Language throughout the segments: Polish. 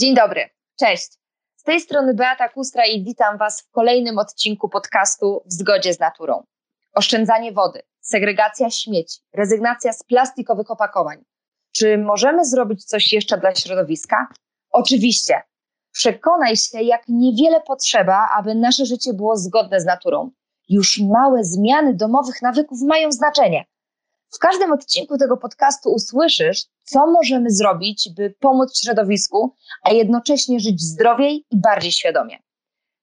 Dzień dobry, cześć. Z tej strony Beata Kustra i witam Was w kolejnym odcinku podcastu W zgodzie z naturą. Oszczędzanie wody, segregacja śmieci, rezygnacja z plastikowych opakowań. Czy możemy zrobić coś jeszcze dla środowiska? Oczywiście. Przekonaj się, jak niewiele potrzeba, aby nasze życie było zgodne z naturą. Już małe zmiany domowych nawyków mają znaczenie. W każdym odcinku tego podcastu usłyszysz, co możemy zrobić, by pomóc środowisku, a jednocześnie żyć zdrowiej i bardziej świadomie.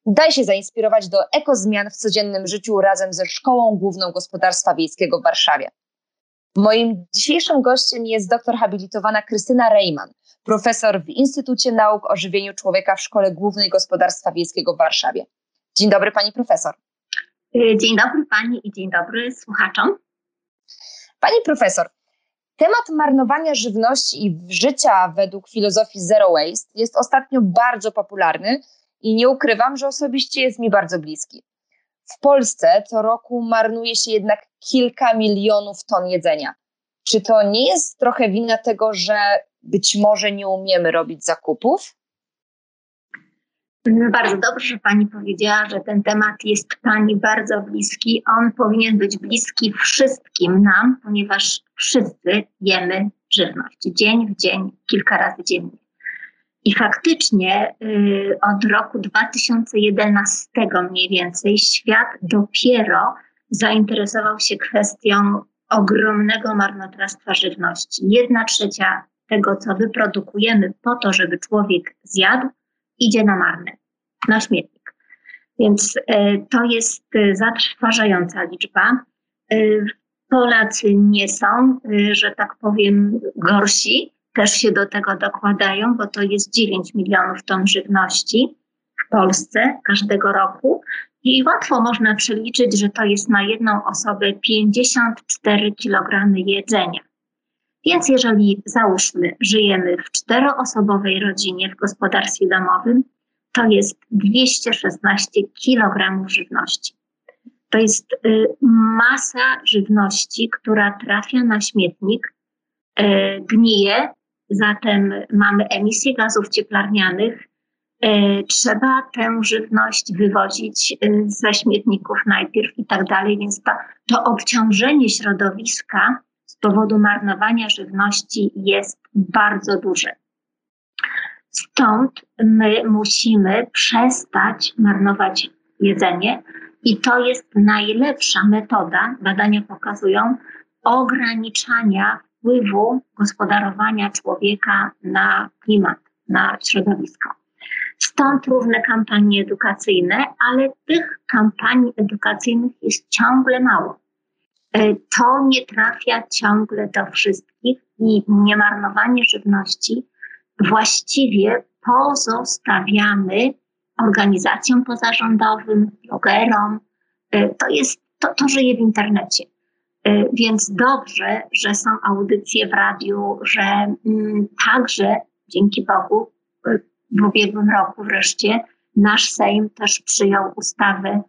Daj się zainspirować do ekozmian w codziennym życiu razem ze Szkołą Główną Gospodarstwa Wiejskiego w Warszawie. Moim dzisiejszym gościem jest doktor habilitowana Krystyna Rejman, profesor w Instytucie Nauk o Żywieniu Człowieka w Szkole Głównej Gospodarstwa Wiejskiego w Warszawie. Dzień dobry pani profesor. Dzień dobry pani i dzień dobry słuchaczom. Pani profesor, temat marnowania żywności i życia według filozofii zero waste jest ostatnio bardzo popularny i nie ukrywam, że osobiście jest mi bardzo bliski. W Polsce co roku marnuje się jednak kilka milionów ton jedzenia. Czy to nie jest trochę wina tego, że być może nie umiemy robić zakupów? Bardzo dobrze, że Pani powiedziała, że ten temat jest Pani bardzo bliski. On powinien być bliski wszystkim nam, ponieważ wszyscy jemy żywność dzień w dzień, kilka razy dziennie. I faktycznie y, od roku 2011 mniej więcej świat dopiero zainteresował się kwestią ogromnego marnotrawstwa żywności. Jedna trzecia tego, co wyprodukujemy po to, żeby człowiek zjadł, idzie na marne, na śmietnik. Więc e, to jest e, zatrważająca liczba. E, Polacy nie są, że tak powiem, gorsi, też się do tego dokładają, bo to jest 9 milionów ton żywności w Polsce każdego roku. I łatwo można przeliczyć, że to jest na jedną osobę 54 kg jedzenia. Więc jeżeli załóżmy, żyjemy w czteroosobowej rodzinie w gospodarstwie domowym, to jest 216 kg żywności. To jest y, masa żywności, która trafia na śmietnik, y, gnije, zatem mamy emisję gazów cieplarnianych. Y, trzeba tę żywność wywozić ze śmietników najpierw i tak dalej, więc to, to obciążenie środowiska powodu marnowania żywności jest bardzo duże. Stąd my musimy przestać marnować jedzenie i to jest najlepsza metoda, badania pokazują, ograniczania wpływu gospodarowania człowieka na klimat, na środowisko. Stąd różne kampanie edukacyjne, ale tych kampanii edukacyjnych jest ciągle mało. E, to nie trafia ciągle do wszystkich i niemarnowanie żywności właściwie pozostawiamy organizacjom pozarządowym, blogerom. E, to jest, to, to żyje w internecie. E, więc dobrze, że są audycje w radiu, że mm, także dzięki Bogu w ubiegłym roku wreszcie nasz Sejm też przyjął ustawę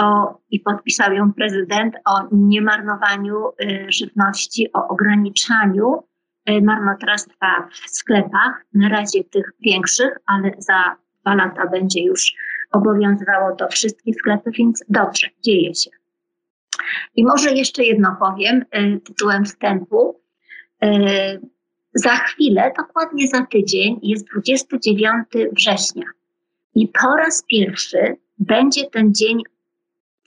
o, i podpisał ją prezydent o niemarnowaniu y, żywności, o ograniczaniu y, marnotrawstwa w sklepach, na razie tych większych, ale za dwa lata będzie już obowiązywało to wszystkie sklepy, więc dobrze, dzieje się. I może jeszcze jedno powiem y, tytułem wstępu. Za chwilę, dokładnie za tydzień, jest 29 września. I po raz pierwszy będzie ten dzień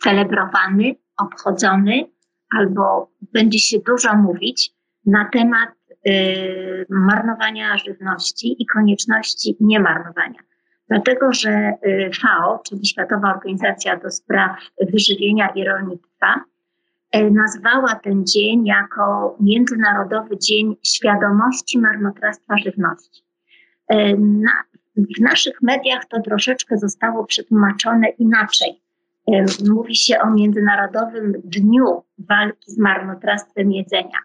celebrowany, obchodzony, albo będzie się dużo mówić na temat y, marnowania żywności i konieczności niemarnowania. Dlatego, że y, FAO, czyli Światowa Organizacja do Spraw Wyżywienia i Rolnictwa, y, nazwała ten dzień jako Międzynarodowy Dzień Świadomości Marnotrawstwa Żywności. E, na, w naszych mediach to troszeczkę zostało przetłumaczone inaczej. E, mówi się o Międzynarodowym Dniu Walki z Marnotrawstwem Jedzenia.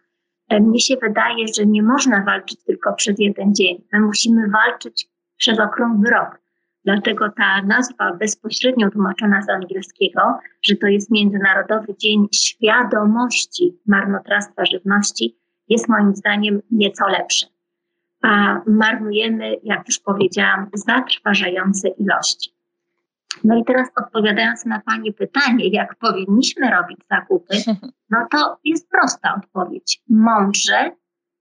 E, mnie się wydaje, że nie można walczyć tylko przez jeden dzień. My musimy walczyć przez okrągły rok. Dlatego ta nazwa bezpośrednio tłumaczona z angielskiego, że to jest Międzynarodowy Dzień Świadomości Marnotrawstwa Żywności, jest moim zdaniem nieco lepsze. A marnujemy, jak już powiedziałam, zatrważające ilości. No i teraz odpowiadając na Pani pytanie, jak powinniśmy robić zakupy, no to jest prosta odpowiedź. Mądrze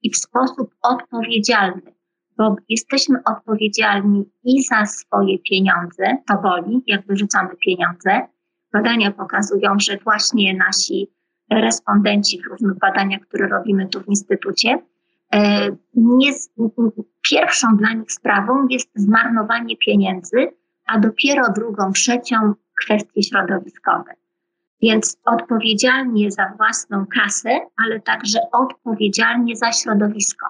i w sposób odpowiedzialny, bo jesteśmy odpowiedzialni i za swoje pieniądze, to boli, jak wyrzucamy pieniądze. Badania pokazują, że właśnie nasi respondenci w różnych badaniach, które robimy tu w Instytucie, e, nie, pierwszą dla nich sprawą jest zmarnowanie pieniędzy, a dopiero drugą, trzecią kwestie środowiskowe. Więc odpowiedzialnie za własną kasę, ale także odpowiedzialnie za środowisko.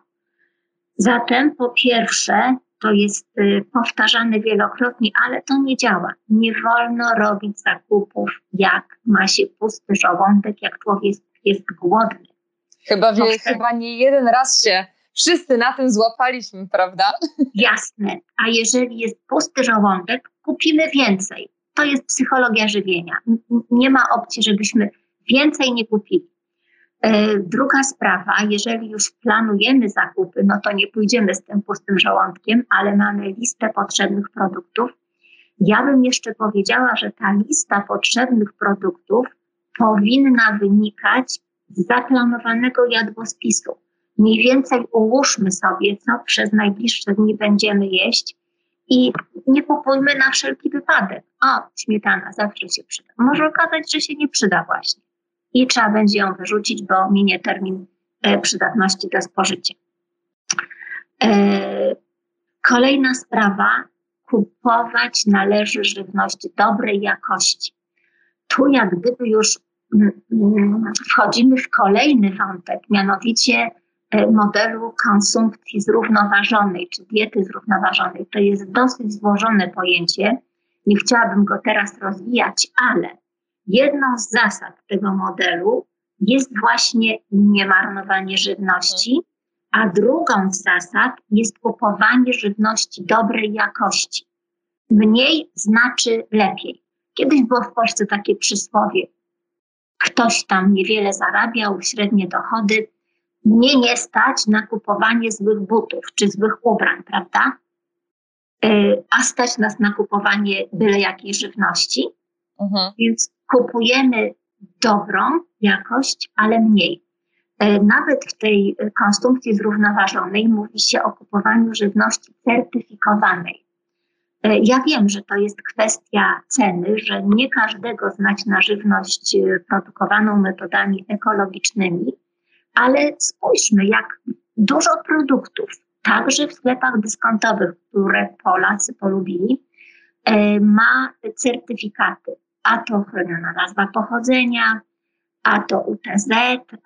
Zatem po pierwsze, to jest y, powtarzane wielokrotnie, ale to nie działa. Nie wolno robić zakupów, jak ma się pusty żołądek, jak człowiek jest głodny. Chyba, wie, chyba nie jeden raz się wszyscy na tym złapaliśmy, prawda? Jasne. A jeżeli jest pusty żołądek, kupimy więcej. To jest psychologia żywienia. Nie ma opcji, żebyśmy więcej nie kupili. E, druga sprawa, jeżeli już planujemy zakupy, no to nie pójdziemy z tym pustym żołądkiem, ale mamy listę potrzebnych produktów. Ja bym jeszcze powiedziała, że ta lista potrzebnych produktów powinna wynikać z zaplanowanego jadłospisu. Mniej więcej ułóżmy sobie, co przez najbliższe dni będziemy jeść i nie kupujmy na wszelki wypadek. O, śmietana zawsze się przyda. Może okazać, że się nie przyda właśnie i trzeba będzie ją wyrzucić, bo minie termin e, przydatności do spożycia. E, kolejna sprawa, kupować należy żywność dobrej jakości. Tu jak gdyby już mm, mm, wchodzimy w kolejny wątek, mianowicie modelu konsumpcji zrównoważonej, czy diety zrównoważonej. To jest dosyć złożone pojęcie. Nie chciałabym go teraz rozwijać, ale Jedną z zasad tego modelu jest właśnie niemarnowanie żywności, a drugą z zasad jest kupowanie żywności dobrej jakości. Mniej znaczy lepiej. Kiedyś było w Polsce takie przysłowie: ktoś tam niewiele zarabiał, średnie dochody, mnie nie stać na kupowanie złych butów czy złych ubrań, prawda? E, a stać nas na kupowanie byle jakiej żywności. Mhm. Więc kupujemy dobrą jakość, ale mniej. E, nawet w tej konsumpcji zrównoważonej mówi się o kupowaniu żywności certyfikowanej. E, ja wiem, że to jest kwestia ceny, że nie każdego znać na żywność produkowaną metodami ekologicznymi, ale spójrzmy, jak dużo produktów, także w sklepach dyskontowych, które Polacy polubili, ma certyfikaty a to chroniona nazwa pochodzenia, a to UTZ,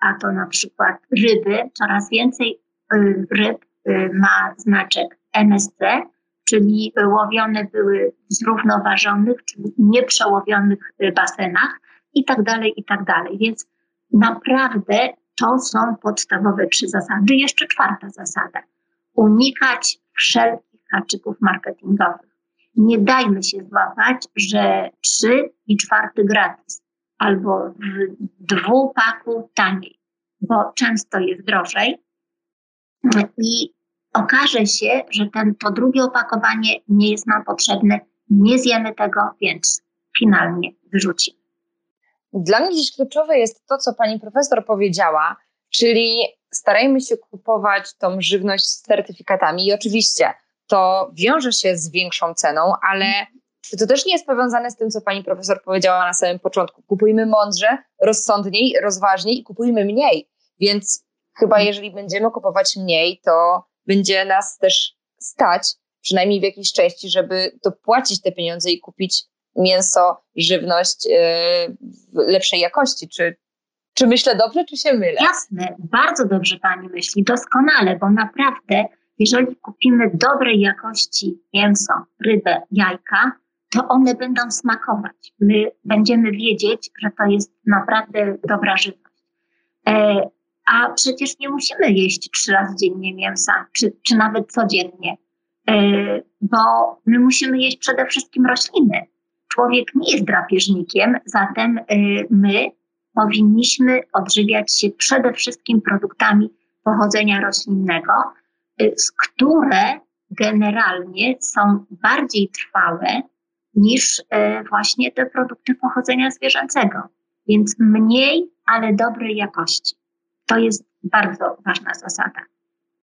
a to na przykład ryby. Coraz więcej y, ryb y, ma znaczek MSC, czyli łowione były w zrównoważonych, czyli nieprzełowionych basenach i tak dalej, i tak dalej. Więc naprawdę to są podstawowe trzy zasady. Jeszcze czwarta zasada. Unikać wszelkich haczyków marketingowych nie dajmy się złapać, że trzy i czwarty gratis albo w dwupaku taniej, bo często jest drożej i okaże się, że ten, to drugie opakowanie nie jest nam potrzebne, nie zjemy tego, więc finalnie wyrzucimy. Dla mnie dziś kluczowe jest to, co pani profesor powiedziała, czyli starajmy się kupować tą żywność z certyfikatami i oczywiście to wiąże się z większą ceną, ale czy to też nie jest powiązane z tym, co pani profesor powiedziała na samym początku? Kupujmy mądrze, rozsądniej, rozważniej i kupujmy mniej. Więc chyba jeżeli będziemy kupować mniej, to będzie nas też stać, przynajmniej w jakiejś części, żeby dopłacić te pieniądze i kupić mięso, żywność yy, lepszej jakości. Czy, czy myślę dobrze, czy się mylę? Jasne, bardzo dobrze pani myśli, doskonale, bo naprawdę jeżeli kupimy dobrej jakości mięso, rybę, jajka, to one będą smakować. My będziemy wiedzieć, że to jest naprawdę dobra żywność. E, a przecież nie musimy jeść trzy razy dziennie mięsa, czy, czy nawet codziennie, e, bo my musimy jeść przede wszystkim rośliny. Człowiek nie jest drapieżnikiem, zatem e, my powinniśmy odżywiać się przede wszystkim produktami pochodzenia roślinnego, z które generalnie są bardziej trwałe niż właśnie te produkty pochodzenia zwierzęcego. Więc mniej, ale dobrej jakości. To jest bardzo ważna zasada.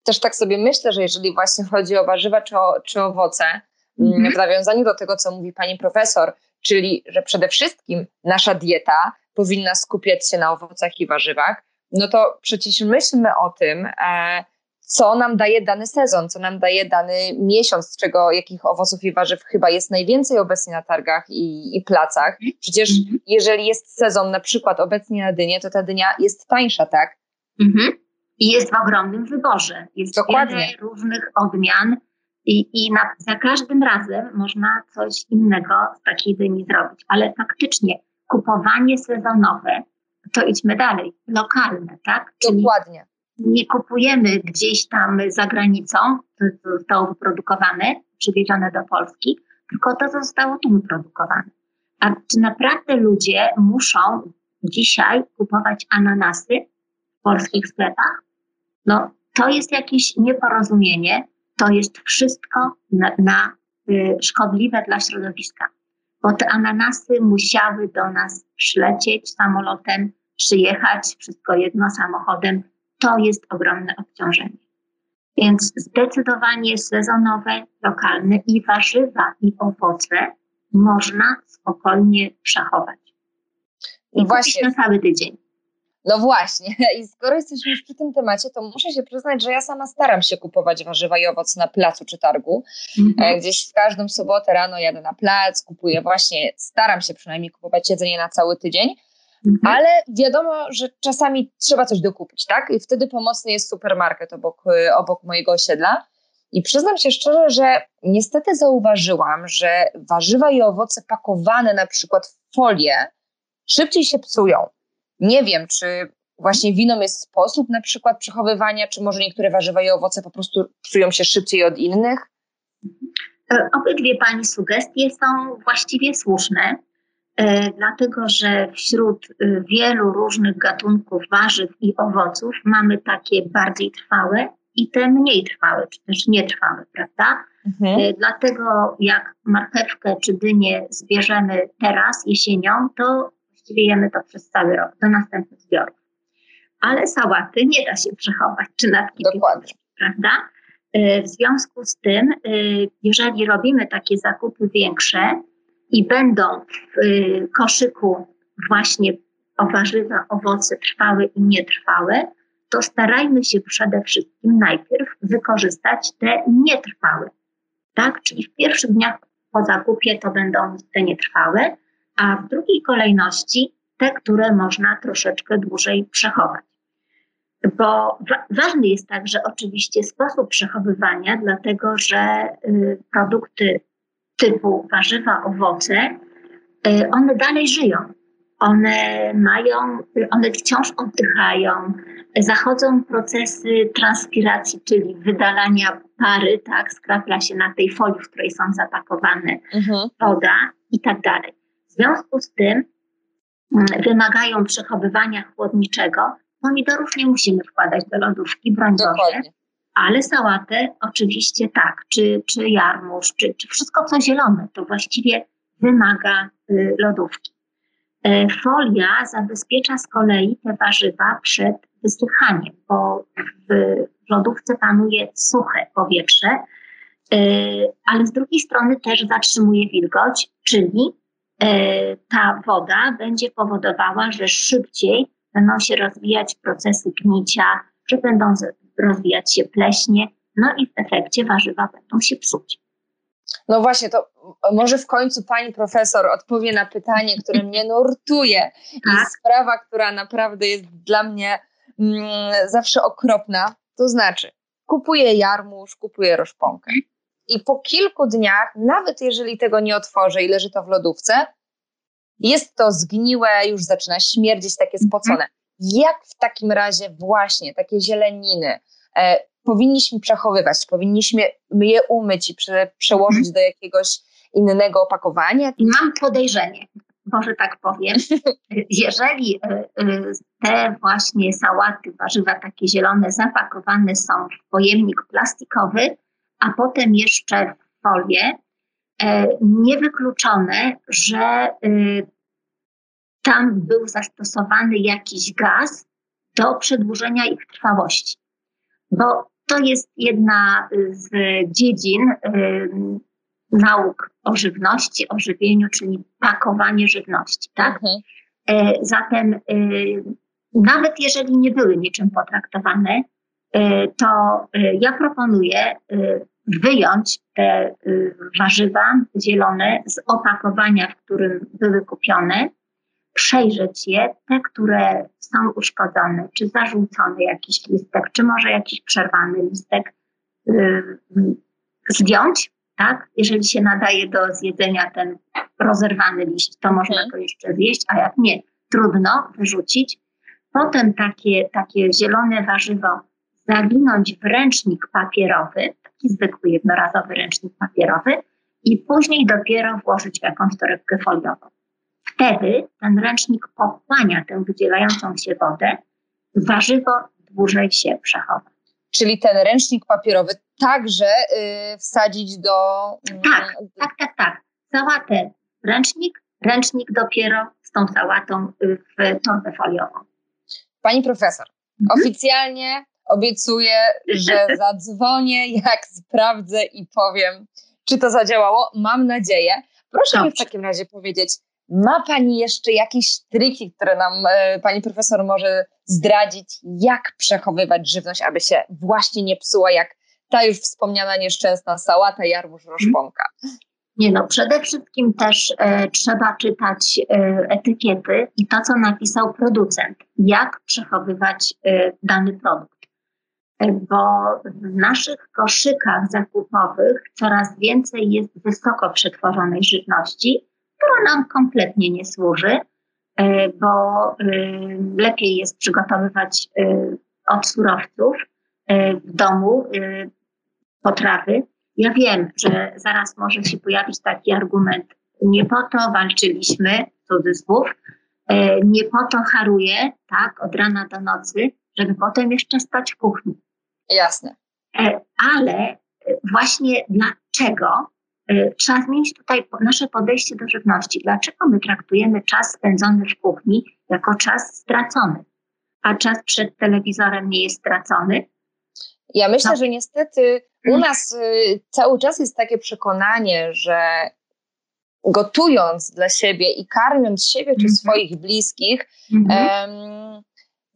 Też tak sobie myślę, że jeżeli właśnie chodzi o warzywa czy, o, czy owoce. W nawiązaniu do tego, co mówi pani profesor, czyli że przede wszystkim nasza dieta powinna skupiać się na owocach i warzywach, no to przecież myślmy o tym, e, co nam daje dany sezon, co nam daje dany miesiąc, z czego jakich owoców i warzyw chyba jest najwięcej obecnie na targach i, i placach. Przecież Mhm. jeżeli jest sezon na przykład obecnie na dynię, to ta dynia jest tańsza, tak? Mhm. I jest w ogromnym wyborze. Jest Dokładnie. wiele różnych odmian i, i na, za każdym razem można coś innego z takiej dyni zrobić. Ale faktycznie kupowanie sezonowe, to idźmy dalej, lokalne, tak? Czyli Dokładnie. nie kupujemy gdzieś tam za granicą, to co zostało wyprodukowane, przywiezione do Polski, tylko to, co zostało tu wyprodukowane. A czy naprawdę ludzie muszą dzisiaj kupować ananasy w polskich sklepach? No, to jest jakieś nieporozumienie. To jest wszystko na, na y, szkodliwe dla środowiska, bo te ananasy musiały do nas przylecieć samolotem, przyjechać, wszystko jedno samochodem. To jest ogromne obciążenie. Więc zdecydowanie sezonowe, lokalne i warzywa i owoce można spokojnie przechować. I Właśnie. na cały tydzień. No właśnie, i skoro jesteśmy już przy tym temacie, to muszę się przyznać, że ja sama staram się kupować warzywa i owoce na placu czy targu. E, Gdzieś w każdą sobotę rano jadę na plac, kupuję właśnie, staram się przynajmniej kupować jedzenie na cały tydzień, Mhm. ale wiadomo, że czasami trzeba coś dokupić, tak? I wtedy pomocny jest supermarket obok, y, obok mojego osiedla. I przyznam się szczerze, że niestety zauważyłam, że warzywa i owoce pakowane na przykład w folię szybciej się psują. Nie wiem, czy właśnie winą jest sposób na przykład przechowywania, czy może niektóre warzywa i owoce po prostu psują się szybciej od innych. E, Obydwie Pani sugestie są właściwie słuszne, e, dlatego że wśród e, wielu różnych gatunków warzyw i owoców mamy takie bardziej trwałe i te mniej trwałe, czy też nietrwałe, prawda? E, Dlatego jak marchewkę czy dynię zbierzemy teraz, jesienią, to właściwie jemy to przez cały rok, do następnych zbiorów. Ale sałaty nie da się przechować, czy natki Dokładnie. prawda? E, W związku z tym, e, jeżeli robimy takie zakupy większe i będą w e, koszyku właśnie o warzywa, owoce trwałe i nietrwałe, to starajmy się przede wszystkim najpierw wykorzystać te nietrwałe. Tak? Czyli w pierwszych dniach po zakupie to będą te nietrwałe, a w drugiej kolejności te, które można troszeczkę dłużej przechować. Bo wa- ważny jest także oczywiście sposób przechowywania, dlatego że y, produkty typu warzywa, owoce, y, one dalej żyją. One mają, y, one wciąż oddychają, zachodzą procesy transpiracji, czyli wydalania pary, tak, skrapla się na tej folii, w której są zapakowane Mhm. woda i tak dalej. W związku z tym mm, wymagają przechowywania chłodniczego. Pomidorów nie musimy wkładać do lodówki, broń Boże, ale sałatę oczywiście tak, czy, czy jarmuż, czy, czy wszystko co zielone, to właściwie wymaga y, lodówki. E, Folia zabezpiecza z kolei te warzywa przed wysychaniem, bo w, w lodówce panuje suche powietrze, e, ale z drugiej strony też zatrzymuje wilgoć, czyli ta woda będzie powodowała, że szybciej będą się rozwijać procesy gnicia, że będą rozwijać się pleśnie, no i w efekcie warzywa będą się psuć. No właśnie, to może w końcu pani profesor odpowie na pytanie, które mnie nurtuje. I Tak. sprawa, która naprawdę jest dla mnie mm, zawsze okropna. To znaczy, kupuję jarmuż, kupuję roszponkę. I po kilku dniach, nawet jeżeli tego nie otworzę i leży to w lodówce, jest to zgniłe, już zaczyna śmierdzieć, takie spocone. Jak w takim razie właśnie takie zieleniny e, powinniśmy przechowywać? Powinniśmy je umyć i prze, przełożyć do jakiegoś innego opakowania? Mam podejrzenie, może tak powiem, jeżeli e, e, te właśnie sałaty, warzywa takie zielone zapakowane są w pojemnik plastikowy, a potem jeszcze w folię, e, niewykluczone, że tam był zastosowany jakiś gaz do przedłużenia ich trwałości. Bo to jest jedna z dziedzin nauk o żywności, o żywieniu, czyli pakowanie żywności, tak? Mhm. E, zatem e, nawet jeżeli nie były niczym potraktowane, to ja proponuję wyjąć te warzywa zielone z opakowania, w którym były kupione, przejrzeć je, te, które są uszkodzone, czy zarzucony jakiś listek, czy może jakiś przerwany listek, zdjąć tak? Jeżeli się nadaje do zjedzenia ten rozerwany liść, to można mhm. jeszcze zjeść, a jak nie, trudno wyrzucić. Potem takie, takie zielone warzywo zawinąć w ręcznik papierowy, taki zwykły jednorazowy ręcznik papierowy i później dopiero włożyć w jakąś torebkę foliową. Wtedy ten ręcznik pochłania tę wydzielającą się wodę, warzywo dłużej się przechowa. Czyli ten ręcznik papierowy także y, wsadzić do. Mm, tak, tak, tak, tak. Sałatę ręcznik, ręcznik dopiero z tą sałatą y, w torbę foliową. Pani profesor, mhm. oficjalnie obiecuję, że zadzwonię, jak sprawdzę i powiem, czy to zadziałało. Mam nadzieję. Proszę Dobrze. mi w takim razie powiedzieć, ma Pani jeszcze jakieś triki, które nam e, Pani profesor może zdradzić, jak przechowywać żywność, aby się właśnie nie psuła, jak ta już wspomniana nieszczęsna sałata, jarmuż, roszponka? Nie no, przede wszystkim też e, trzeba czytać e, etykiety i to, co napisał producent, jak przechowywać e, dany produkt. E, bo w naszych koszykach zakupowych coraz więcej jest wysoko przetworzonej żywności, która nam kompletnie nie służy, e, bo e, lepiej jest przygotowywać od surowców w domu potrawy. Ja wiem, że zaraz może się pojawić taki argument, nie po to walczyliśmy, cudzysłów, e, nie po to haruję, tak, od rana do nocy, żeby potem jeszcze stać w kuchni. Jasne. E, ale e, właśnie dlaczego trzeba zmienić tutaj nasze podejście do żywności? Dlaczego my traktujemy czas spędzony w kuchni jako czas stracony, a czas przed telewizorem nie jest stracony? Ja myślę, no. że niestety u mhm. nas y, cały czas jest takie przekonanie, że gotując dla siebie i karmiąc siebie czy mhm. swoich bliskich, um,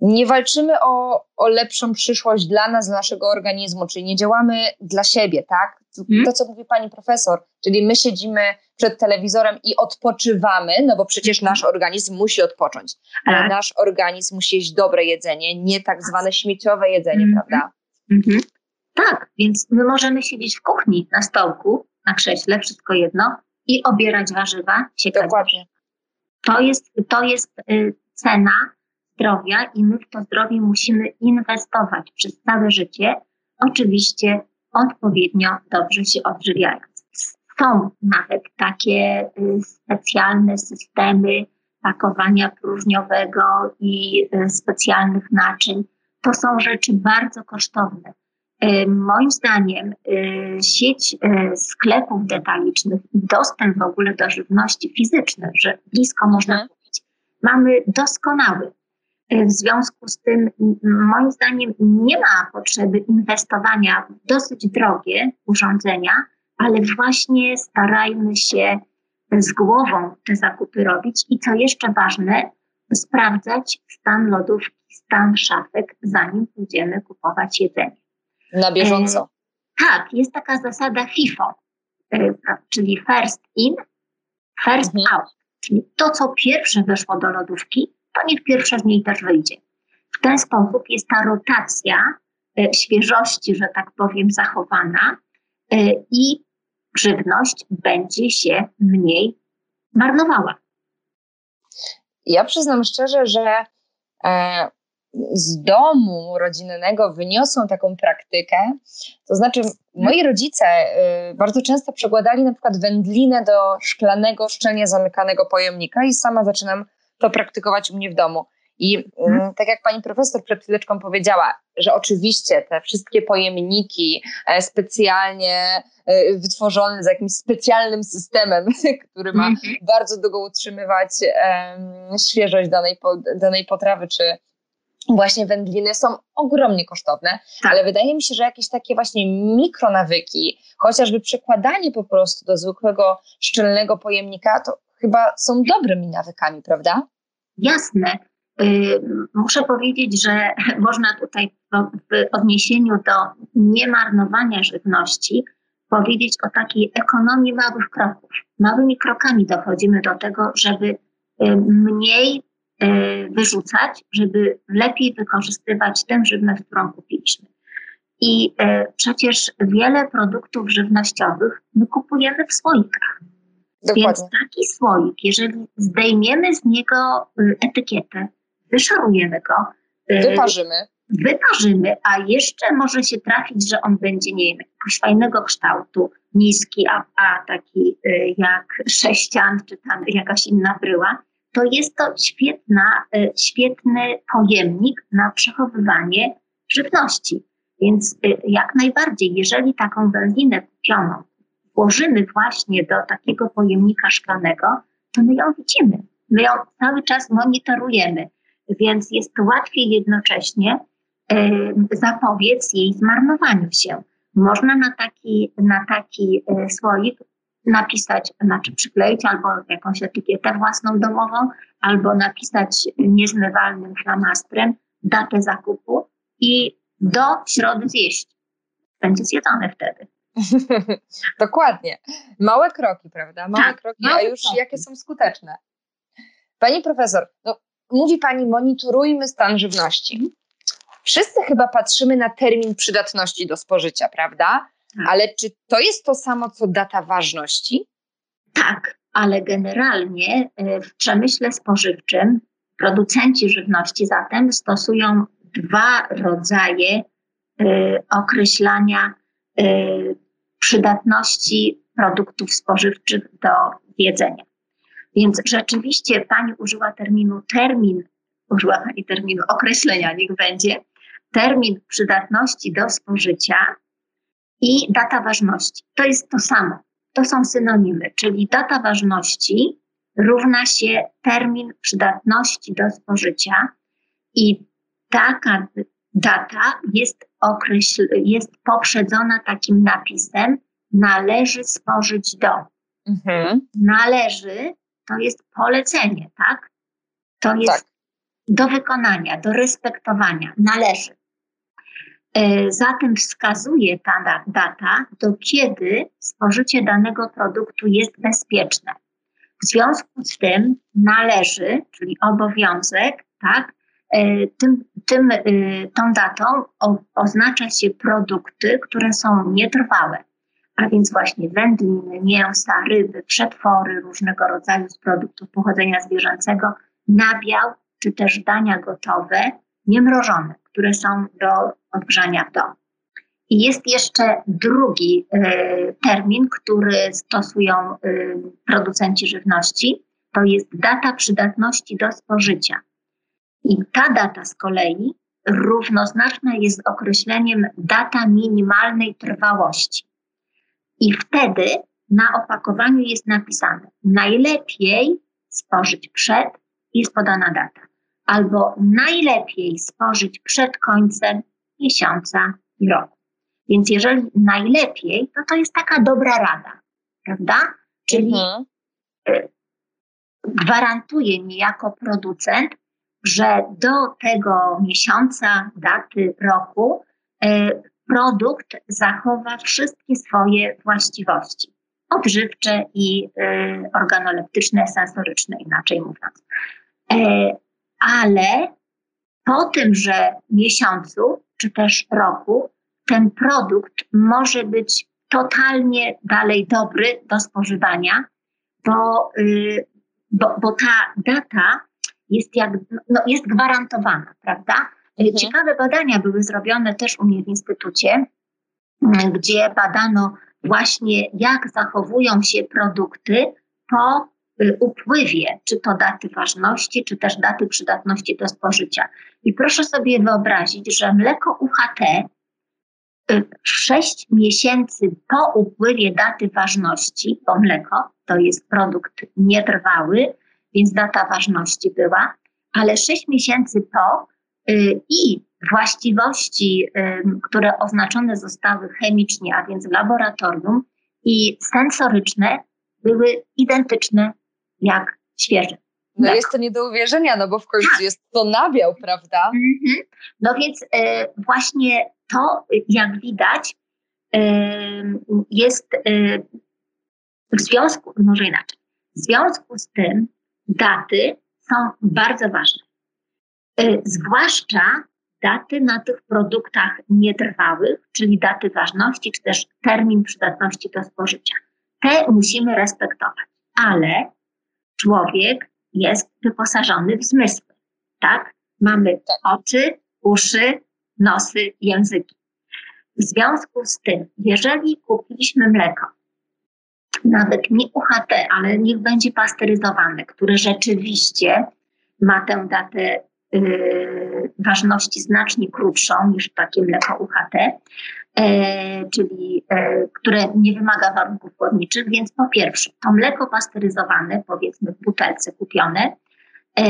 nie walczymy o, o lepszą przyszłość dla nas, dla naszego organizmu, czyli nie działamy dla siebie, tak? To, mhm. to, co mówi pani profesor, czyli my siedzimy przed telewizorem i odpoczywamy, no bo przecież nasz organizm musi odpocząć, ale tak. nasz organizm musi jeść dobre jedzenie, nie tak zwane śmieciowe jedzenie, prawda? Mhm. Tak, więc my możemy siedzieć w kuchni na stołku, na krześle, wszystko jedno i obierać warzywa, siekać. Dokładnie. To jest, to jest y, cena zdrowia i my w to zdrowie musimy inwestować przez całe życie, oczywiście odpowiednio dobrze się odżywiając. Są nawet takie y, specjalne systemy pakowania próżniowego i y, specjalnych naczyń. To są rzeczy bardzo kosztowne E, moim zdaniem sieć sklepów detalicznych i dostęp w ogóle do żywności fizycznej, że blisko można mhm. kupić, mamy doskonały. W związku z tym, moim zdaniem, nie ma potrzeby inwestowania w dosyć drogie urządzenia, ale właśnie starajmy się z głową te zakupy robić i co jeszcze ważne, sprawdzać stan lodówki, stan szafek, zanim pójdziemy kupować jedzenie. Na bieżąco. E, tak, jest taka zasada FIFO, e, czyli first in, first mhm. out. Czyli to, co pierwsze weszło do lodówki, to niech pierwsze z niej też wyjdzie. W ten sposób jest ta rotacja świeżości, że tak powiem, zachowana i żywność będzie się mniej marnowała. Ja przyznam szczerze, że e, z domu rodzinnego wyniosą taką praktykę. To znaczy, moi rodzice e, bardzo często przekładali na przykład wędlinę do szklanego, szczelnie zamykanego pojemnika i sama zaczynam to praktykować u mnie w domu. I hmm. tak jak pani profesor przed chwileczką powiedziała, że oczywiście te wszystkie pojemniki e, specjalnie e, wytworzone z jakimś specjalnym systemem, który ma hmm. bardzo długo utrzymywać świeżość danej, danej potrawy czy właśnie wędliny są ogromnie kosztowne, tak. ale wydaje mi się, że jakieś takie właśnie mikronawyki, chociażby przekładanie po prostu do zwykłego szczelnego pojemnika, to chyba są dobrymi nawykami, prawda? Jasne. Y, muszę powiedzieć, że można tutaj w odniesieniu do niemarnowania żywności powiedzieć o takiej ekonomii małych kroków. Małymi krokami dochodzimy do tego, żeby y, mniej y, wyrzucać, żeby lepiej wykorzystywać tę żywność, którą kupiliśmy. I przecież wiele produktów żywnościowych my kupujemy w słoikach. Dokładnie. Więc taki słoik, jeżeli zdejmiemy z niego etykietę, wyszarujemy go. Y, wyparzymy. Wyparzymy, a jeszcze może się trafić, że on będzie, nie wiem, jakiegoś fajnego kształtu, niski, a, a taki y, jak sześcian, czy tam jakaś inna bryła. To jest to świetna, y, świetny pojemnik na przechowywanie żywności. Więc jak najbardziej, jeżeli taką wędlinę kupioną włożymy właśnie do takiego pojemnika szklanego, to my ją widzimy. My ją cały czas monitorujemy więc jest łatwiej jednocześnie zapobiec jej zmarnowaniu się. Można na taki, na taki e, słoik napisać, znaczy przykleić albo jakąś etykietę własną domową, albo napisać niezmywalnym flamastrem datę zakupu i do środy zjeść. Będzie zjedzone wtedy. Dokładnie. Małe kroki, prawda? Małe tak, kroki, małe a już kroki. jakie są skuteczne. Pani profesor, no, mówi Pani, monitorujmy stan żywności. Wszyscy chyba patrzymy na termin przydatności do spożycia, prawda? Tak. Ale czy to jest to samo, co data ważności? Tak, ale generalnie e, w przemyśle spożywczym producenci żywności zatem stosują dwa rodzaje y, określania y, przydatności produktów spożywczych do jedzenia. Więc rzeczywiście Pani użyła terminu termin, użyła Pani terminu określenia, niech będzie, termin przydatności do spożycia i data ważności. To jest to samo. To są synonimy, czyli data ważności równa się termin przydatności do spożycia i taka data jest, określ- jest poprzedzona takim napisem należy spożyć do. Mhm. Należy to jest polecenie, tak? To jest tak. do wykonania, do respektowania, należy. E, zatem wskazuje ta data, do kiedy spożycie danego produktu jest bezpieczne. W związku z tym należy, czyli obowiązek, tak, tym, tym, e, tą datą oznacza się produkty, które są nietrwałe a więc właśnie wędliny, mięsa, ryby, przetwory różnego rodzaju z produktów pochodzenia zwierzęcego, nabiał czy też dania gotowe, niemrożone, które są do odgrzania w domu. I jest jeszcze drugi y, termin, który stosują y, producenci żywności. To jest data przydatności do spożycia. I ta data z kolei równoznaczna jest z określeniem data minimalnej trwałości. I wtedy na opakowaniu jest napisane najlepiej spożyć przed, jest podana data, albo najlepiej spożyć przed końcem miesiąca i roku. Więc jeżeli najlepiej, to to jest taka dobra rada, prawda? Czyli mhm. Y, gwarantuje mi jako producent, że do tego miesiąca, daty, roku y, produkt zachowa wszystkie swoje właściwości odżywcze i y, organoleptyczne, sensoryczne, inaczej mówiąc. E, ale po tymże miesiącu czy też roku ten produkt może być totalnie dalej dobry do spożywania, bo, y, bo, bo ta data jest, jak, no, jest gwarantowana, prawda? Mhm. Ciekawe badania były zrobione też u mnie w instytucie, mm, gdzie badano właśnie, jak zachowują się produkty po y, upływie, czy to daty ważności, czy też daty przydatności do spożycia. I proszę sobie wyobrazić, że mleko UHT 6 y, miesięcy po upływie daty ważności, bo mleko to jest produkt nietrwały, więc data ważności była, ale 6 miesięcy po y, i właściwości, które oznaczone zostały chemicznie, a więc w laboratorium, i sensoryczne były identyczne jak świeże. No jest to nie do uwierzenia, no bo w końcu tak. jest to nabiał, prawda? Mhm. No więc y, właśnie to, jak widać, y, jest y, w związku, może inaczej, w związku z tym daty są bardzo ważne. Zwłaszcza daty na tych produktach nietrwałych, czyli daty ważności, czy też termin przydatności do spożycia. Te musimy respektować, ale człowiek jest wyposażony w zmysły, tak? Mamy oczy, uszy, nosy, języki. W związku z tym, jeżeli kupiliśmy mleko, nawet nie UHT, ale niech będzie pasteryzowane, które rzeczywiście ma tę datę yy, ważności znacznie krótszą niż takie mleko UHT, yy, czyli yy, które nie wymaga warunków chłodniczych, więc po pierwsze, to mleko pasteryzowane, powiedzmy w butelce kupione, yy,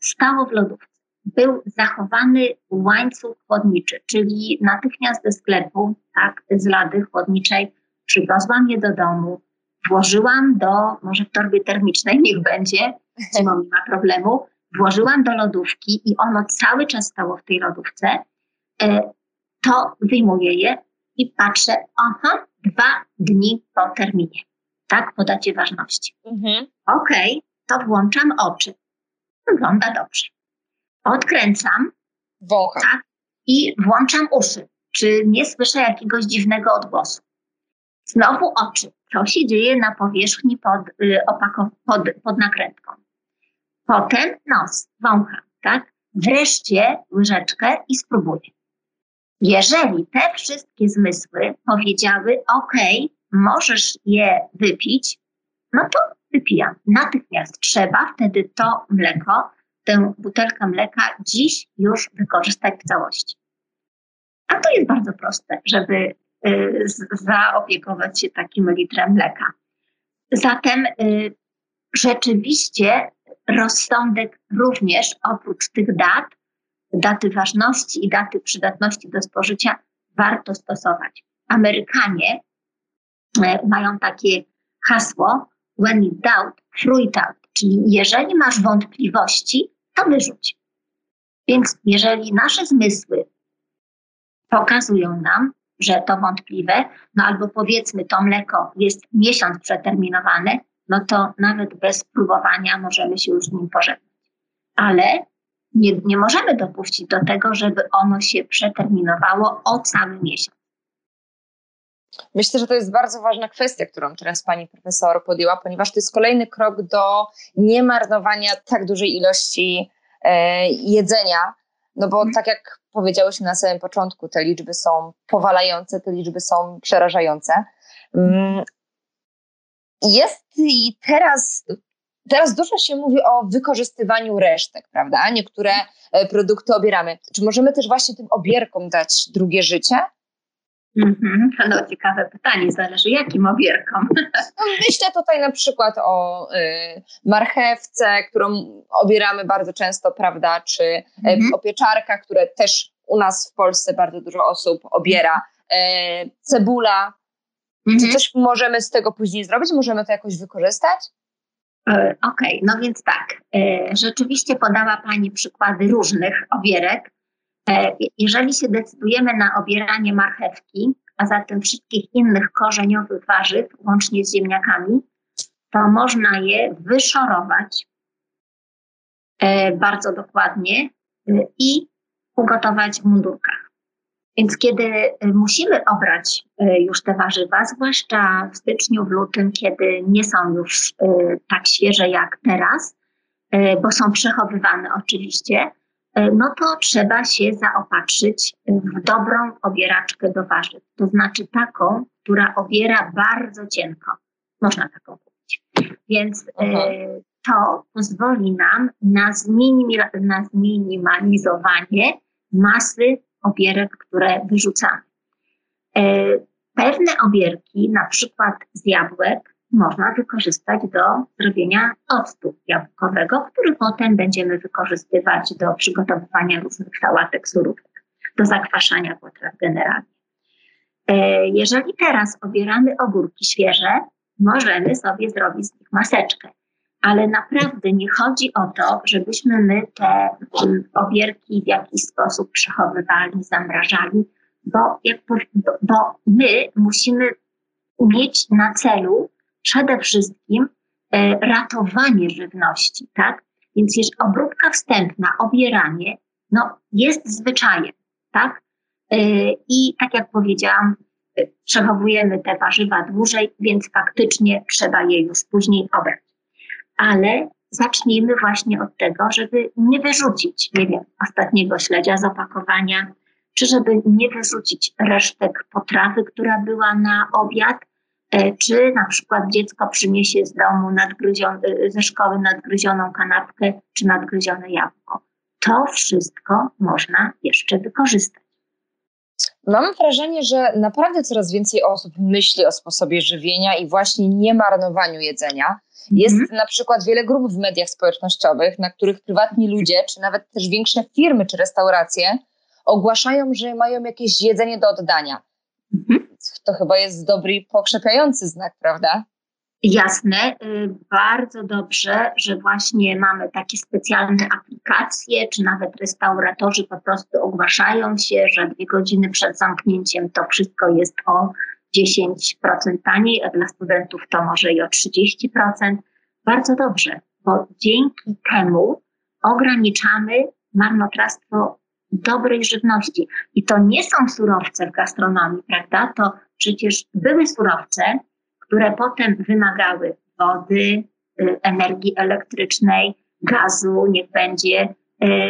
stało w lodówce. Był zachowany łańcuch chłodniczy, czyli natychmiast ze sklepu, tak, z lady chłodniczej, przywiozłam je do domu, włożyłam do, może w torbie termicznej, niech będzie, zimą nie ma problemu, włożyłam do lodówki i ono cały czas stało w tej lodówce, e, to wyjmuję je i patrzę, aha, dwa dni po terminie, tak, po dacie ważności. Mhm. Okej, okay, to włączam oczy. Wygląda dobrze. Odkręcam. Wącham. Tak, I włączam uszy. Czy nie słyszę jakiegoś dziwnego odgłosu? Znowu oczy. Co się dzieje na powierzchni pod, y, pod, pod nakrętką? Potem nos, wącham, tak? Wreszcie łyżeczkę i spróbuję. Jeżeli te wszystkie zmysły powiedziały, OK, możesz je wypić, no to wypijam. Natychmiast trzeba wtedy to mleko tę butelkę mleka dziś już wykorzystać w całości. A to jest bardzo proste, żeby zaopiekować się takim litrem mleka. Zatem y, rzeczywiście rozsądek również oprócz tych dat, daty ważności i daty przydatności do spożycia warto stosować. Amerykanie y, mają takie hasło when in doubt, throw it out. Czyli jeżeli masz wątpliwości, to wyrzuć. Więc jeżeli nasze zmysły pokazują nam, że to wątpliwe, no albo powiedzmy to mleko jest miesiąc przeterminowane, no to nawet bez próbowania możemy się już z nim pożegnać. Ale nie, nie możemy dopuścić do tego, żeby ono się przeterminowało o cały miesiąc. Myślę, że to jest bardzo ważna kwestia, którą teraz pani profesor podjęła, ponieważ to jest kolejny krok do niemarnowania tak dużej ilości e, jedzenia. No bo tak jak powiedziałyśmy na samym początku, te liczby są powalające, te liczby są przerażające. Mm, jest i teraz Teraz dużo się mówi o wykorzystywaniu resztek, prawda? Niektóre e, produkty obieramy. Czy możemy też właśnie tym obierkom dać drugie życie? Mm-hmm. No ciekawe pytanie, zależy jakim obierkom. No, myślę tutaj na przykład o y, marchewce, którą obieramy bardzo często, prawda, czy o pieczarkach, które też u nas w Polsce bardzo dużo osób obiera, y, cebula. Czy coś możemy z tego później zrobić? Możemy to jakoś wykorzystać? Okej, okay, no więc tak. Rzeczywiście podała Pani przykłady różnych obierek. E, jeżeli się decydujemy na obieranie marchewki, a zatem wszystkich innych korzeniowych warzyw, łącznie z ziemniakami, to można je wyszorować e, bardzo dokładnie e, i ugotować w mundurkach. Więc kiedy musimy obrać już te warzywa, zwłaszcza w styczniu, w lutym, kiedy nie są już tak świeże jak teraz, bo są przechowywane oczywiście, no to trzeba się zaopatrzyć w dobrą obieraczkę do warzyw. To znaczy taką, która obiera bardzo cienko. Można taką kupić. Więc to pozwoli nam na, na zminimalizowanie masy obierek, które wyrzucamy. E, pewne obierki, na przykład z jabłek, można wykorzystać do zrobienia octu jabłkowego, który potem będziemy wykorzystywać do przygotowywania różnych sałatek, surówek, do zakwaszania potraw generalnie. E, jeżeli teraz obieramy ogórki świeże, możemy sobie zrobić z nich maseczkę ale naprawdę nie chodzi o to, żebyśmy my te mm, obierki w jakiś sposób przechowywali, zamrażali, bo, bo my musimy mieć na celu przede wszystkim e, ratowanie żywności, tak? Więc jeżeli obróbka wstępna, obieranie, no jest zwyczajem, tak? E, I tak jak powiedziałam, e, przechowujemy te warzywa dłużej, więc faktycznie trzeba je już później obrać ale zacznijmy właśnie od tego, żeby nie wyrzucić, nie wiem, ostatniego śledzia z opakowania, czy żeby nie wyrzucić resztek potrawy, która była na obiad, czy na przykład dziecko przyniesie z domu e, ze szkoły nadgryzioną kanapkę, czy nadgryzione jabłko. To wszystko można jeszcze wykorzystać. Mam wrażenie, że naprawdę coraz więcej osób myśli o sposobie żywienia i właśnie nie marnowaniu jedzenia. Jest mhm. na przykład wiele grup w mediach społecznościowych, na których prywatni ludzie, czy nawet też większe firmy czy restauracje ogłaszają, że mają jakieś jedzenie do oddania. Mhm. To chyba jest dobry i pokrzepiający znak, prawda? Jasne, y, bardzo dobrze, że właśnie mamy takie specjalne aplikacje, czy nawet restauratorzy po prostu ogłaszają się, że dwie godziny przed zamknięciem to wszystko jest o 10% taniej, a dla studentów to może i o 30%. Bardzo dobrze, bo dzięki temu ograniczamy marnotrawstwo dobrej żywności. I to nie są surowce w gastronomii, prawda? To przecież były surowce, które potem wymagały wody, y, energii elektrycznej, gazu, niech będzie y,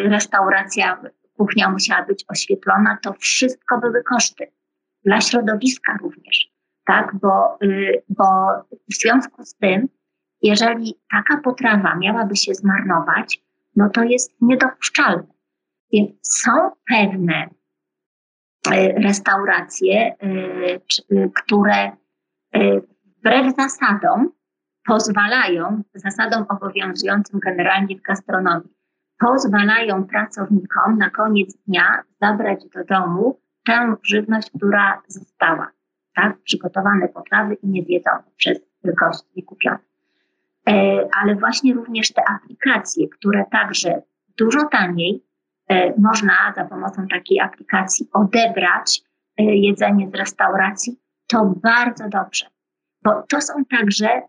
restauracja, kuchnia musiała być oświetlona, to wszystko były koszty dla środowiska również, tak? Bo, y, bo w związku z tym, jeżeli taka potrawa miałaby się zmarnować, no to jest niedopuszczalne. Więc są pewne restauracje, y, które wbrew zasadom pozwalają, zasadom obowiązującym generalnie w gastronomii, pozwalają pracownikom na koniec dnia zabrać do domu tę żywność, która została, tak? Przygotowane potrawy i niezjedzone przez gości kupione. E, ale właśnie również te aplikacje, które także dużo taniej e, można za pomocą takiej aplikacji odebrać e, jedzenie z restauracji, to bardzo dobrze. Bo to są także,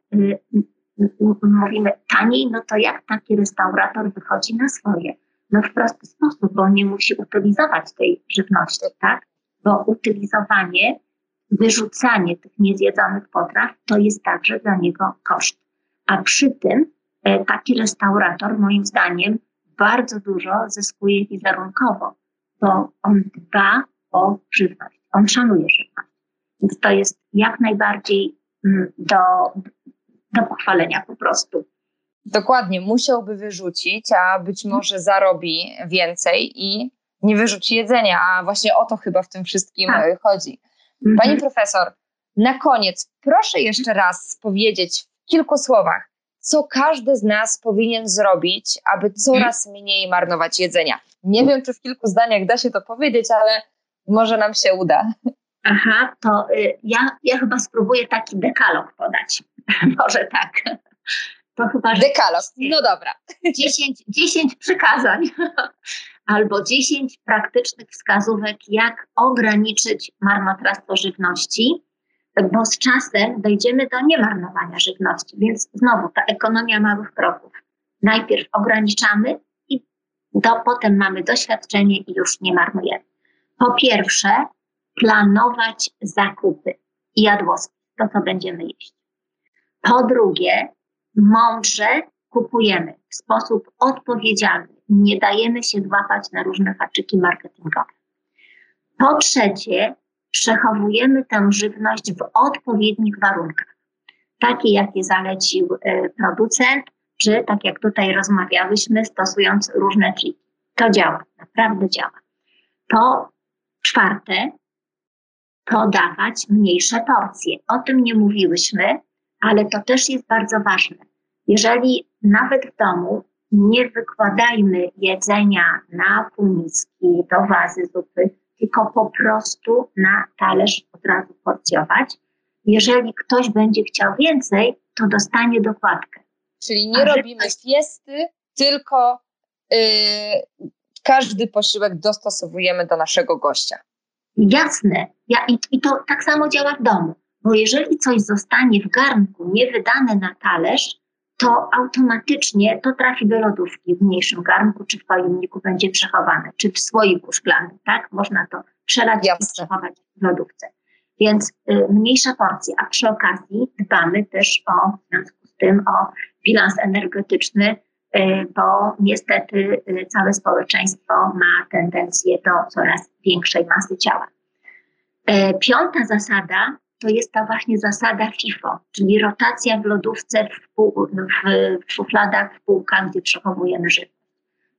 mówimy taniej, no to jak taki restaurator wychodzi na swoje? no w prosty sposób, bo nie musi utylizować tej żywności, tak? Bo utylizowanie, wyrzucanie tych niezjedzonych potraw to jest także dla niego koszt. A przy tym e, taki restaurator, moim zdaniem, bardzo dużo zyskuje wizerunkowo, bo on dba o żywność, on szanuje żywność. Więc to jest jak najbardziej mm, do, do pochwalenia po prostu. Dokładnie, musiałby wyrzucić, a być może zarobi więcej i nie wyrzuci jedzenia, a właśnie o to chyba w tym wszystkim tak. E, chodzi. Mhm. Pani profesor, na koniec proszę jeszcze raz powiedzieć w kilku słowach, co każdy z nas powinien zrobić, aby coraz mniej marnować jedzenia. Nie wiem, czy w kilku zdaniach da się to powiedzieć, ale może nam się uda. Aha, to y, ja, ja chyba spróbuję taki dekalog podać. może tak. To chyba, że Dekalog, no dobra. 10, 10 przykazań albo 10 praktycznych wskazówek, jak ograniczyć marnotrawstwo żywności, bo z czasem dojdziemy do niemarnowania żywności. Więc znowu ta ekonomia małych kroków. Najpierw ograniczamy i do, potem mamy doświadczenie i już nie marnujemy. Po pierwsze, planować zakupy i jadłospis, to co będziemy jeść. Po drugie, mądrze kupujemy w sposób odpowiedzialny. Nie dajemy się złapać na różne haczyki marketingowe. Po trzecie, przechowujemy tę żywność w odpowiednich warunkach, takie jakie zalecił y, producent, czy tak jak tutaj rozmawiałyśmy, stosując różne triki. To działa, naprawdę działa. Po czwarte, podawać mniejsze porcje. O tym nie mówiłyśmy, ale to też jest bardzo ważne. Jeżeli nawet w domu nie wykładajmy jedzenia na półmiski, do wazy zupy, tylko po prostu na talerz od razu porcjować. Jeżeli ktoś będzie chciał więcej, to dostanie dokładkę. Czyli nie A robimy fiesty, tylko yy, każdy posiłek dostosowujemy do naszego gościa. Jasne. Ja, i, I to tak samo działa w domu. Bo jeżeli coś zostanie w garnku niewydane na talerz, to automatycznie to trafi do lodówki w mniejszym garnku, czy w pojemniku będzie przechowane, czy w słoiku szklanym, tak? Można to przelać Jasne. i przechować w lodówce. Więc y, mniejsze porcje, a przy okazji dbamy też o, w związku z tym, o bilans energetyczny, y, bo niestety y, całe społeczeństwo ma tendencję do coraz większej masy ciała. Y, piąta zasada to jest ta właśnie zasada FIFO, czyli rotacja w lodówce, w, pół, w, w szufladach, w półkach, gdzie przechowujemy żywność.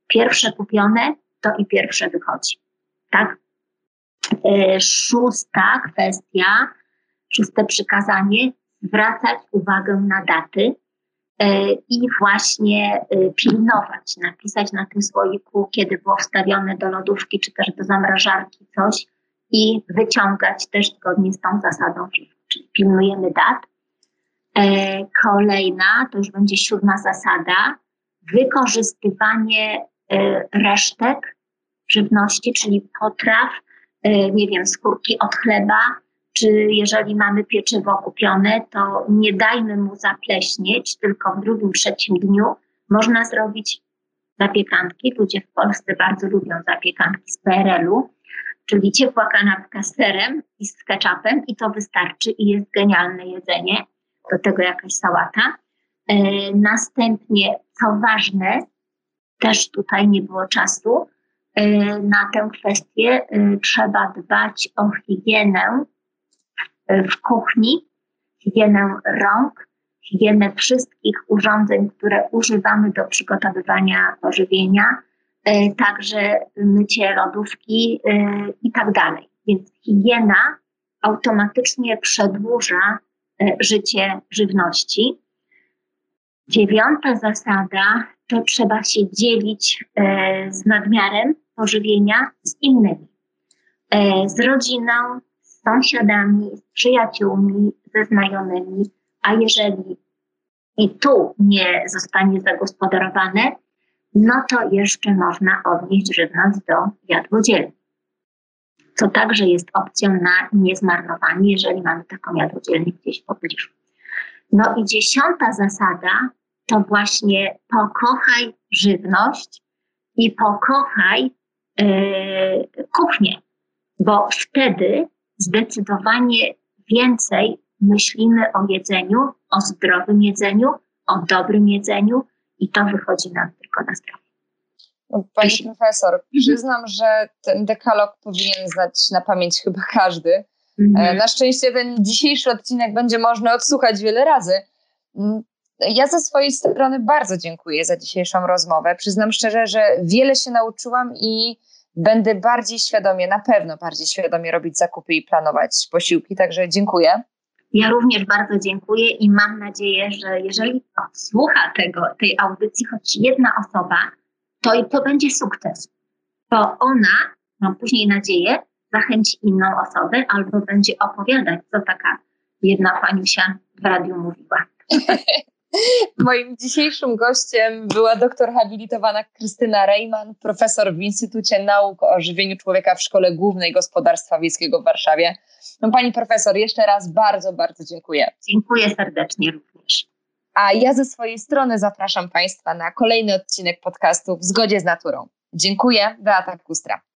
Pierwsze kupione, to i pierwsze wychodzi. Tak? E, szósta kwestia, szóste przykazanie, zwracać uwagę na daty e, i właśnie e, pilnować, napisać na tym słoiku, kiedy było wstawione do lodówki czy też do zamrażarki coś, i wyciągać też zgodnie z tą zasadą czyli pilnujemy dat. E, kolejna, to już będzie siódma zasada, wykorzystywanie e, resztek żywności, czyli potraw, e, nie wiem, skórki od chleba, czy jeżeli mamy pieczywo kupione, to nie dajmy mu zapleśnieć, tylko w drugim, trzecim dniu można zrobić zapiekanki. Ludzie w Polsce bardzo lubią zapiekanki z PRL-u czyli ciepła kanapka z serem i z ketchupem i to wystarczy i jest genialne jedzenie. Do tego jakaś sałata. E, następnie, co ważne, też tutaj nie było czasu, e, na tę kwestię e, trzeba dbać o higienę w kuchni, higienę rąk, higienę wszystkich urządzeń, które używamy do przygotowywania pożywienia, także mycie lodówki e, i tak dalej. Więc higiena automatycznie przedłuża e, życie żywności. Dziewiąta zasada to trzeba się dzielić z nadmiarem pożywienia z innymi. Z rodziną, z sąsiadami, z przyjaciółmi, ze znajomymi, a jeżeli i tu nie zostanie zagospodarowane, no to jeszcze można odnieść żywność do jadłodzielni. Co także jest opcją na niezmarnowanie, jeżeli mamy taką jadłodzielnię gdzieś w pobliżu. No i dziesiąta zasada to właśnie pokochaj żywność i pokochaj yy, kuchnię, bo wtedy zdecydowanie więcej myślimy o jedzeniu, o zdrowym jedzeniu, o dobrym jedzeniu, i to wychodzi nam tylko na zdrowie. No, pani profesor, przyznam, że ten dekalog powinien znać na pamięć chyba każdy. Mhm. Na szczęście ten dzisiejszy odcinek będzie można odsłuchać wiele razy. Mm, ja ze swojej strony bardzo dziękuję za dzisiejszą rozmowę. Przyznam szczerze, że wiele się nauczyłam i będę bardziej świadomie, na pewno bardziej świadomie robić zakupy i planować posiłki, także dziękuję. Ja również bardzo dziękuję i mam nadzieję, że jeżeli odsłucha tego, tej audycji choć jedna osoba, to i to będzie sukces. Bo ona, mam później nadzieję, zachęci inną osobę albo będzie opowiadać, co taka jedna paniusia w radiu mówiła. Moim dzisiejszym gościem była doktor habilitowana Krystyna Rejman, profesor w Instytucie Nauk o Żywieniu Człowieka w Szkole Głównej Gospodarstwa Wiejskiego w Warszawie. No, pani profesor, jeszcze raz bardzo, bardzo dziękuję. Dziękuję serdecznie również. A ja ze swojej strony zapraszam Państwa na kolejny odcinek podcastu w zgodzie z naturą. Dziękuję, Beata Kustra.